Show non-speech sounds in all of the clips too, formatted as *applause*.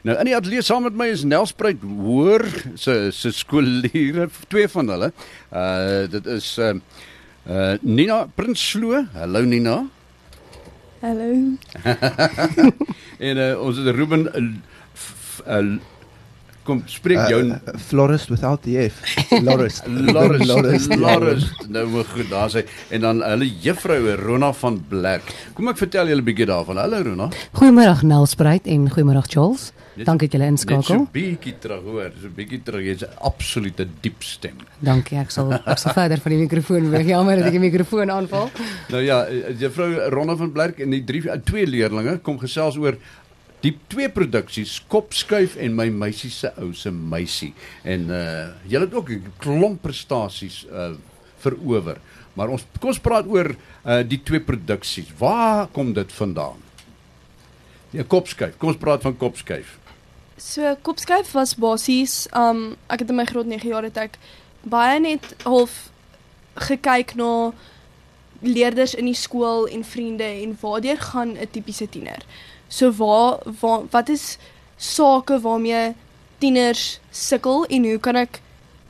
Nou in die ateljee saam met my is Nelspruit Hoër se se skoolleerders, twee van hulle. Uh dit is uh, uh Nina Prinsloo. Hallo Nina. Hallo. *laughs* en uh, ons het Ruben uh, kom spreek jou Uh, uh, florist without the F. *laughs* Florist. Loris Loris, ja. Loris nou maar goed daar sê en dan hulle juffrou Rona van Blerk. Kom ek vertel julle 'n bietjie daarvan. Hallo Rona. Goeiemôre Nelspruit en goeiemôre Charles. Dankie dat julle Net so inskakel. 'n bietjie terug hoor, so 'n bietjie terug. Jy's 'n absolute diep stem. Dankie. Ek sal ek sal verder van die mikrofoon weg. Jammer dat ek die mikrofoon aanval. *laughs* Nou ja, eh, juffrou Ronne van Blerk en die drie eh, twee leerlinge kom gesels oor die twee produksies Kopskuif en my meisie se ou se meisie. En uh julle het ook 'n klomp prestasies uh verower. Maar ons kom ons praat oor uh die twee produksies. Waar kom dit vandaan? Ja, Kopskuif. Kom ons praat van Kopskuif. So kopskuif was basies um ek het in my graad 9 jaar het ek baie net half gekyk na leerders in die skool en vriende en waardeur gaan 'n tipiese tiener. So waar, waar wat is sake waarmee tieners sukkel en hoe kan ek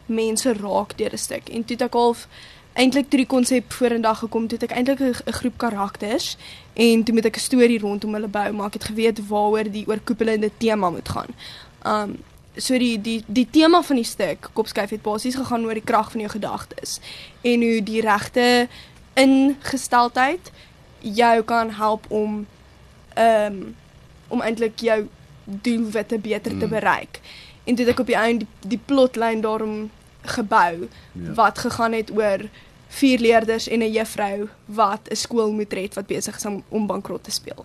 mense raak deur 'n stuk? En toe het ek half eintlik toe die konsep vorendag gekom, toe het ek eintlik 'n 'n groep karakters en toe moet ek 'n storie rondom hulle bou, maar ek het geweet waaroor die oorkoepelende tema moet gaan. Um so die die die tema van die stuk Kopskyf het basies gegaan oor die krag van jou gedagtes en hoe die regte ingesteldheid jou kan help om um om eintlik jou doelwitte beter te Mm. bereik. En toe het ek op die einde die, die plotlyn daarom gebou Ja. wat gegaan het oor vier leerders en 'n juffrou wat 'n skool moet red wat besig is om, om bankrot te speel.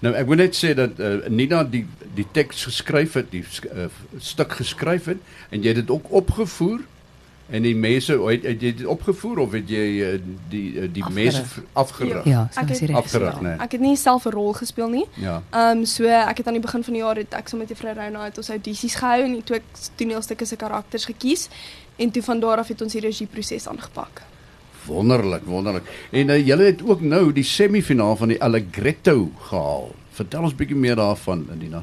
Nou ek wil net sê dat uh, Nina die die teks geskryf het, die uh, stuk geskryf het en jy het dit ook opgevoer en die mense het, het jy dit opgevoer of het jy uh, die uh, die mense afgerig? Ja, so Ek het-. Afgerig, nee. Ek het nie self 'n rol gespeel nie. Ja. Ehm um, so ek het aan die begin van die jaar het ek saam met juffrou Rona het ons audisies gehou en toe ek toneelstukke se karakters gekies en toe van daar af het ons die regieproses aangepak. Wonderlik, wonderlik. En uh, julle het ook nou die semifinaal van die Allegretto gehaal. Vertel ons bietjie meer daarvan, Nina.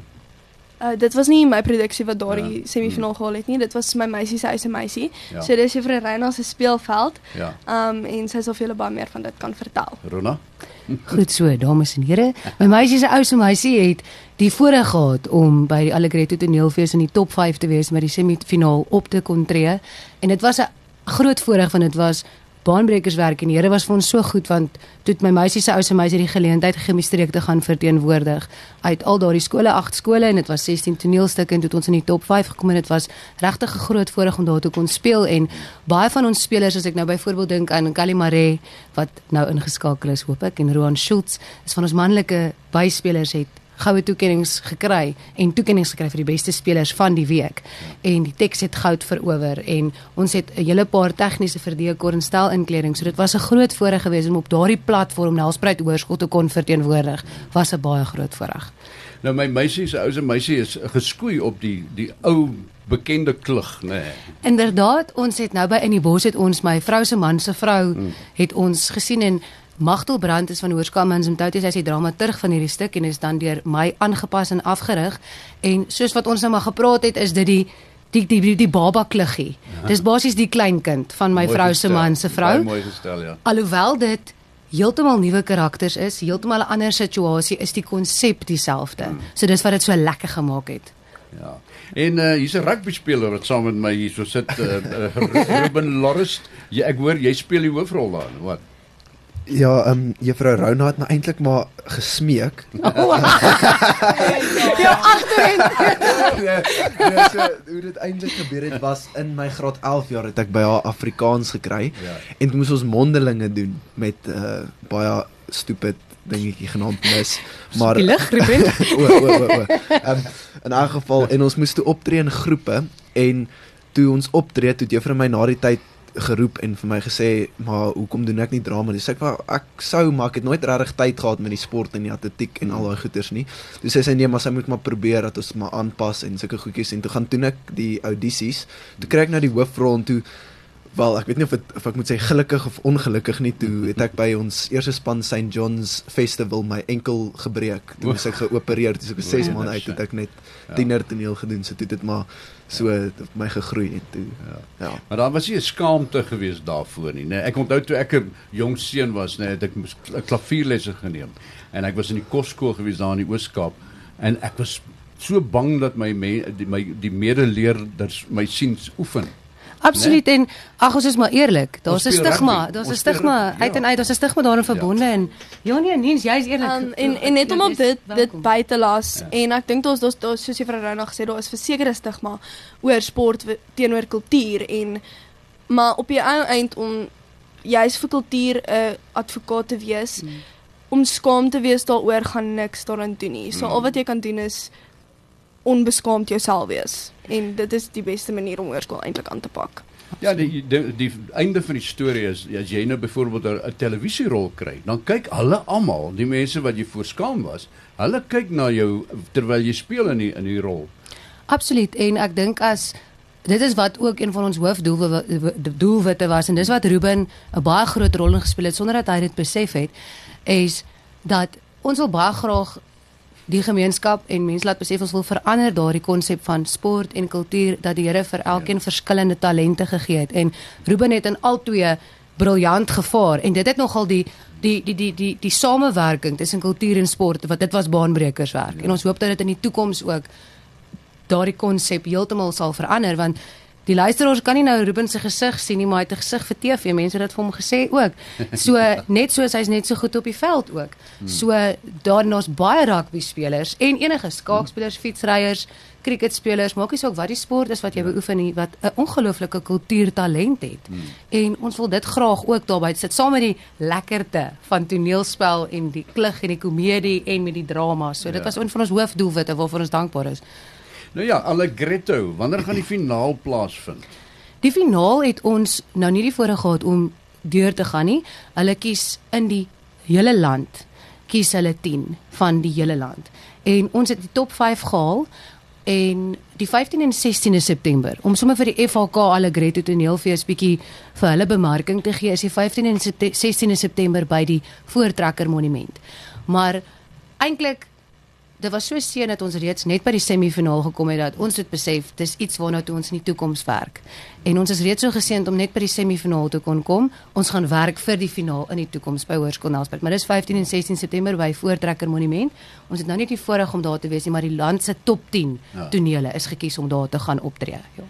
Uh dit was nie my produksie wat daardie Ja. semifinaal gehaal het nie. Dit was my meisie se eie meisie. Ja. So dis juffrou Rona se speelveld. Ja. Um, en sy sal vir julle baie meer van dit kan vertel. Rona? *laughs* Goed so, dames en here. My meisie se ou se meisie het die voorreg gehad om by die Allegretto toneelfees in die top 5 te wees met die semifinaal op te kon tree. En dit was 'n groot voorreg want dit was baanbrekerswerk en die Here was vir ons so goed want toe het my meisie se ou se meisie die geleentheid gegee om streek te gaan verteenwoordig. Uit al daardie skole, agt skole en dit was 16 toneelstukke en toe het ons in die top 5 gekom en dit was regtig 'n groot voorreg om daar te kon speel. En baie van ons spelers as ek nou byvoorbeeld dink aan Kali Mare wat nou ingeskakel is hoop ek en Roan Schultz is van ons manlike byspelers het goue toekenninge gekry en toekenninge gekry vir die beste spelers van die week. En die teks het goud verower en ons het 'n hele paar tegniese verdekor en stel inkleding. So dit was 'n groot voorreg geweest om op daardie platform Nelspruit Hoërskool te kon verteenwoordig. Was 'n baie groot voorreg. Nou my meisie se ou se meisie is geskoei op die die ou bekende klug, nê. Nee. Inderdaad, ons het nou by in die bos het ons my vrou se man se vrou hmm. het ons gesien en Magtel Brand is van Hoërskool Mtoutie, sy is die dramaturg van hierdie stuk en is dan deur my aangepas en afgerig. En soos wat ons nou maar gepraat het, is dit die die die die, die baba kluggie. Dis basies die kleinkind van my Mooi vrou se man se vrou. Mooi gestel, ja. Alhoewel dit heeltemal nuwe karakters is, heeltemal 'n ander situasie, is die konsep dieselfde. So dis wat dit so lekker gemaak het. Ja. En uh, hier's 'n rugby speler wat saam met my hier so sit, uh, uh, *laughs* Ruben Lorist. Ja, ek hoor jy speel die hoofrol daar. Wat? Ja, ehm um, juffrou Rona het nou eintlik maar gesmeek. *laughs* *laughs* Ja, agterin. *laughs* nee, nee, so hoe dit eintlik gebeur het was in my graad 11 jaar het ek by haar Afrikaans gekry Ja. en moes ons mondelinge doen met uh, baie stupid dingetjie genaamd mis. Maar Die lig, Ruben. o o o o. Ehm in 'n geval en ons moes toe optree in groepe en toe ons optree toe juffrou my na die tyd geroep en vir my gesê maar hoekom doen ek nie drama nie? Sê ek maar ek sou maar ek het nooit regtig tyd gehad met die sport en die atletiek en al daai goeters nie. Toe sê sy nee, maar sy moet maar probeer dat ons maar aanpas en sulke goedjies en toe gaan doen ek die audisies. Toe kry ek nou die hoofrol en toe wel ek weet nie of het, of ek moet sê gelukkig of ongelukkig nie toe het ek by ons eerste span St John's Festival my enkel gebreek. Toe moes ek geopereer, toe ek 6 O, maande uit het ek net tiener toneel gedoen, so toe het dit maar so op my gegroei en toe ja. ja. Maar daar was nie 'n skaamte gewees daarvoor nie, né? Ek onthou toe ek 'n jong seun was, né, het ek klavierlesse geneem. En ek was in die kosskool gewees daar in die Oos-Kaap en ek was so bang dat my me, die, my die medeleerders my sien oefen. Absoluut en ag ons is maar eerlik. Daar's 'n Ons stigma, daar's 'n Ons stigma rugby, uit en ja. uit. Daar's 'n stigma daarin verbonde en ja nee, Niens, jy's eerlik. Um, en en net om op Dis dit dit welkom. by te las Ja. en ek dink daar's daar's daar, soos juffrou Rona gesê daar is versekerde stigma oor sport teenoor kultuur en maar op die ou eind om juis vir kultuur 'n advokaat te wees Mm. om skaam te wees daaroor gaan niks daaraan doen nie. So Mm. al wat jy kan doen is onbeskaamd jouself wees en dit is die beste manier om hoërskool eintlik aan te pak. Ja, die, die die einde van die storie is as jy nou byvoorbeeld 'n televisierol kry, dan kyk hulle almal, die mense wat jy voorskaam was, hulle kyk na jou terwyl jy speel in die in die rol. Absoluut en ek dink as dit is wat ook een van ons hoofdoelwitte doelwitte was en dis wat Ruben 'n baie groot rol in gespeel het sonder dat hy dit besef het is dat ons wil baie graag die gemeenskap en mense laat besef ons wil verander daardie konsep van sport en kultuur dat die Here vir elkeen ja. verskillende talente gegee het en Ruben het in albei briljant gevaar en dit het nogal die die die die die die samewerking tussen kultuur en sport wat dit was baanbrekerswerk ja. en ons hoop dat dit in die toekoms ook daardie konsep heeltemal sal verander want die luisteraars kan nie nou Ruben se gesig sien nie maar hy het 'n gesig vir TV mense het dit vir hom gesê ook. So *laughs* *laughs* net soos hy's net so goed op die veld ook. So daarna's baie rugby spelers en enige skaakspelers fietsryers cricketspelers. Maak nie saak wat die sport is wat jy beoefen nie wat 'n ongelooflike kultuurtalent het. En ons wil dit graag ook daarby sit saam met die lekkerte van toneelspel en die klug en die komedie en met die drama. So dit Ja. was een van ons hoofdoelwitte waarvoor ons dankbaar is Nou ja, Allegretto, wanneer gaan die finaal plaasvind? Die finaal het ons nou nie die voorreg gehad om deur te gaan nie. Hulle kies in die hele land kies hulle 10 van die hele land. En ons het die top 5 gehaal en die 15 en 16de September om sommer vir die FHK Allegretto toneelfees bietjie vir hulle bemarking te gee is die 15 en septe- 16de September by die Voortrekker Monument. Maar eintlik dit was so seën dat ons reeds net by die semifinaal gekom het dat ons het besef dis iets waarna toe ons in die toekoms werk. En ons is reeds so geseënd om net by die semifinaal te kon kom. Ons gaan werk vir die finaal in die toekoms by Hoërskool Nelspruit. Maar dis 15 en 16 September by Voortrekker Monument. Ons het nou nie die voorreg om daar te wees nie, maar die land se top 10 Ja. tonele is gekies om daar te gaan optree. Ja.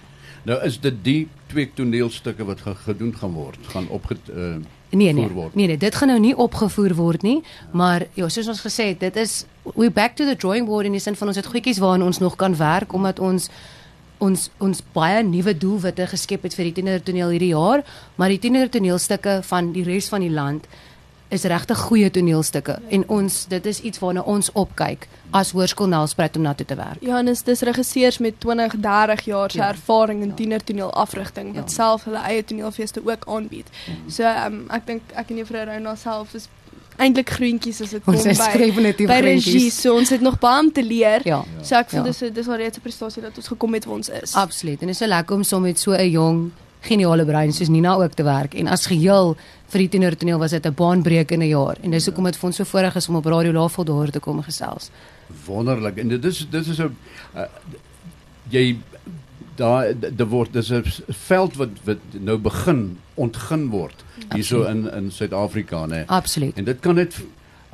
Nou is dit die twee toneelstukke wat ge gedoen gaan word, gaan opge uh, Nee nee, Voer word. nee nee, dit gaan nou nie opgevoer word nie, maar ja, soos ons gesê het, dit is we back to the drawing board in die sin van ons het goedjies waaraan ons nog kan werk omdat ons ons ons baie nuwe doelwitte geskep het vir die tienertoneel hierdie jaar, maar die tienertoneelstukke van die res van die land is regtig goeie toneelstukke en ons dit is iets waarna ons opkyk as Hoërskool Nelspruit om na toe te werk. Ja, en dis dis regisseurs met 20, 30 jaar se Ja. ervaring in Ja. tienertoneel afrigting wat Ja. self hulle eie toneelfeeste ook aanbied. So um, ek dink ek en juffrou Rona self is eintlik groentjies as dit kom Ons by definitief by regie. groentjies. So ons het nog baie om te leer. Ja. So ek voel Ja. dis dis al reeds 'n prestasie dat ons gekom het waar ons is. Absoluut. En dit is so lekker om saam met so 'n jong geniale brein soos Nina ook te werk en as geheel vir die tienertoneel was dit 'n baanbrekende jaar en dis hoekom dit vir ons so voorreg is om op Radio Laveld daar te kom gesels. wonderlik. En dit is dit is 'n uh, jy daar dit word dis 'n veld wat wat nou begin ontgin word hierso in in Suid-Afrika nê. Absoluut. En dit kan net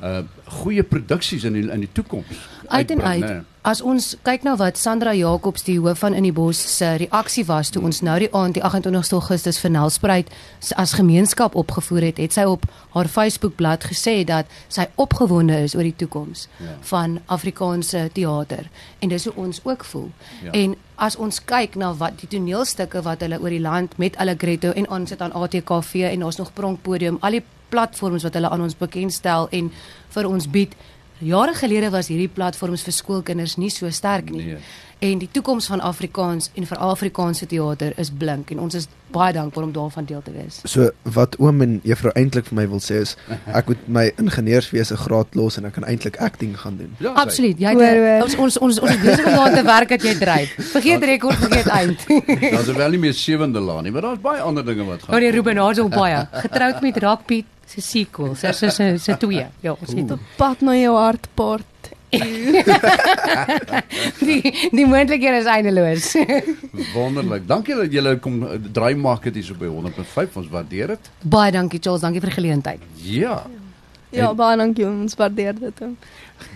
uh goeie produksies in die, in die toekoms Uit en uit. nê. As ons kyk na wat Sandra Jacobs die hoof van In die Bos se reaksie was toe ons nou die aand die 28 Augustus vir Nelspruit as gemeenskap opgevoer het, het sy op haar Facebookblad gesê dat sy opgewonde is oor die toekoms Ja. van Afrikaanse teater en dis hoe ons ook voel. Ja. En as ons kyk na wat die toneelstukke wat hulle oor die land met Allegretto en ons sit aan ATKV en ons nog Pronkpodium, al die platforms wat hulle aan ons bekendstel en vir ons bied Jare gelede was hierdie platforms vir skoolkinders nie so sterk nie. Nee. En die toekoms van Afrikaans en vir Afrikaanse teater is blink en ons is baie dankbaar om daarvan deel te wees. So wat oom en juffrou eintlik vir my wil sê is ek moet my ingenieurswese graad los en ek kan eintlik acting gaan doen. Ja, Absoluut. Jy Hoor, het, hoor. ons ons ons ons is besig om daaraan te werk dat jy dryf. Vergeet rekord, vergeet eind. *laughs* Daar's wel nie meer sewende laan nie, maar daar's baie ander dinge wat gaan. Oh nee, Ruben, daar's ook baie. Getroud met Rockpiet se sequel, se se se se twee. Ja, ons het Op pad na jou hartpaart. die die moontlikhede is eindeloos. Wonderlik. Dankie dat julle kom eh, draai maak dit hier so by 100.5. Ons waardeer dit. baie dankie Charles, dankie vir die geleentheid. Ja. Ja, En- baie dankie ons waardeer dit.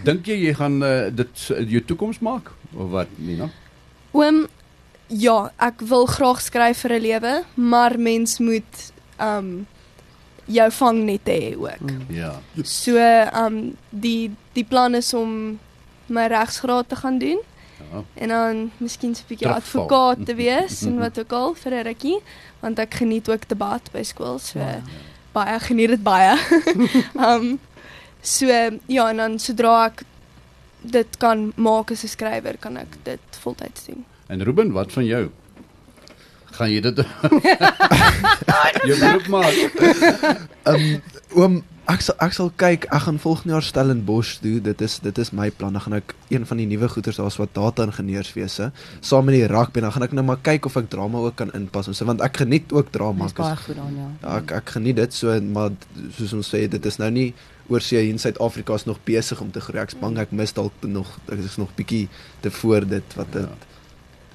Dink jy jy gaan uh, dit uh, jou toekoms maak of wat, Nina? Oom, ja, ek wil graag skryf vir 'n lewe, maar mens moet um jou vangnet hê ook. Mm. Ja. So um die die plan is om my regsgraad te gaan doen Ja. en dan miskien 'n bietjie Terugval. advokaat te *laughs* wees en wat ook al vir 'n rukkie, want ek geniet ook debat by skool, so Ja. baie ek geniet dit baie. um *laughs* so ja, en dan sodra ek dit kan maak as 'n skrywer, kan ek dit voltyds doen. En Ruben, wat van jou? Gaan jy dit Jou beroep maak? Um oom ek sal ek sal kyk, ek gaan volgende jaar Stellenbosch doen. Dit is dit is my plan. Dan gaan ek een van die nuwe goeters daar's wat data ingenieurswese saam met die rugby dan gaan ek nou maar kyk of ek drama ook kan inpas. Ons want ek geniet ook drama. Dis baie goed aan ja. Ja, ek ek geniet dit so maar soos ons sê dit is nou nie oor see hier in Suid-Afrika is nog besig om te groei. Ek's bang ek mis dalk nog ek is nog bietjie te voor dit wat dit Ja,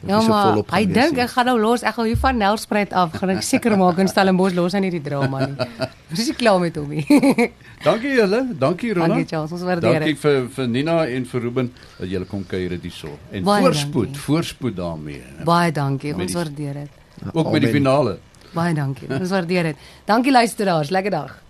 maar hy dink ek gaan nou los. Ek gaan hier van Nelspruit af. Gaan ek seker maak in Stellenbosch los aan hierdie drama nie. Ons is nie klaar met hom nie. *laughs* Dankie julle. Dankie Rona. Dankie Charles, ons waardeer Dankie dit. vir vir Nina en vir Ruben dat julle kom kuier hierso. En Baie voorspoed, dankie. voorspoed daarmee. Baie dankie. Ons waardeer dit. Ook met die Amen. finale. Baie dankie. Ons waardeer dit. Dankie luisteraars. Lekker dag.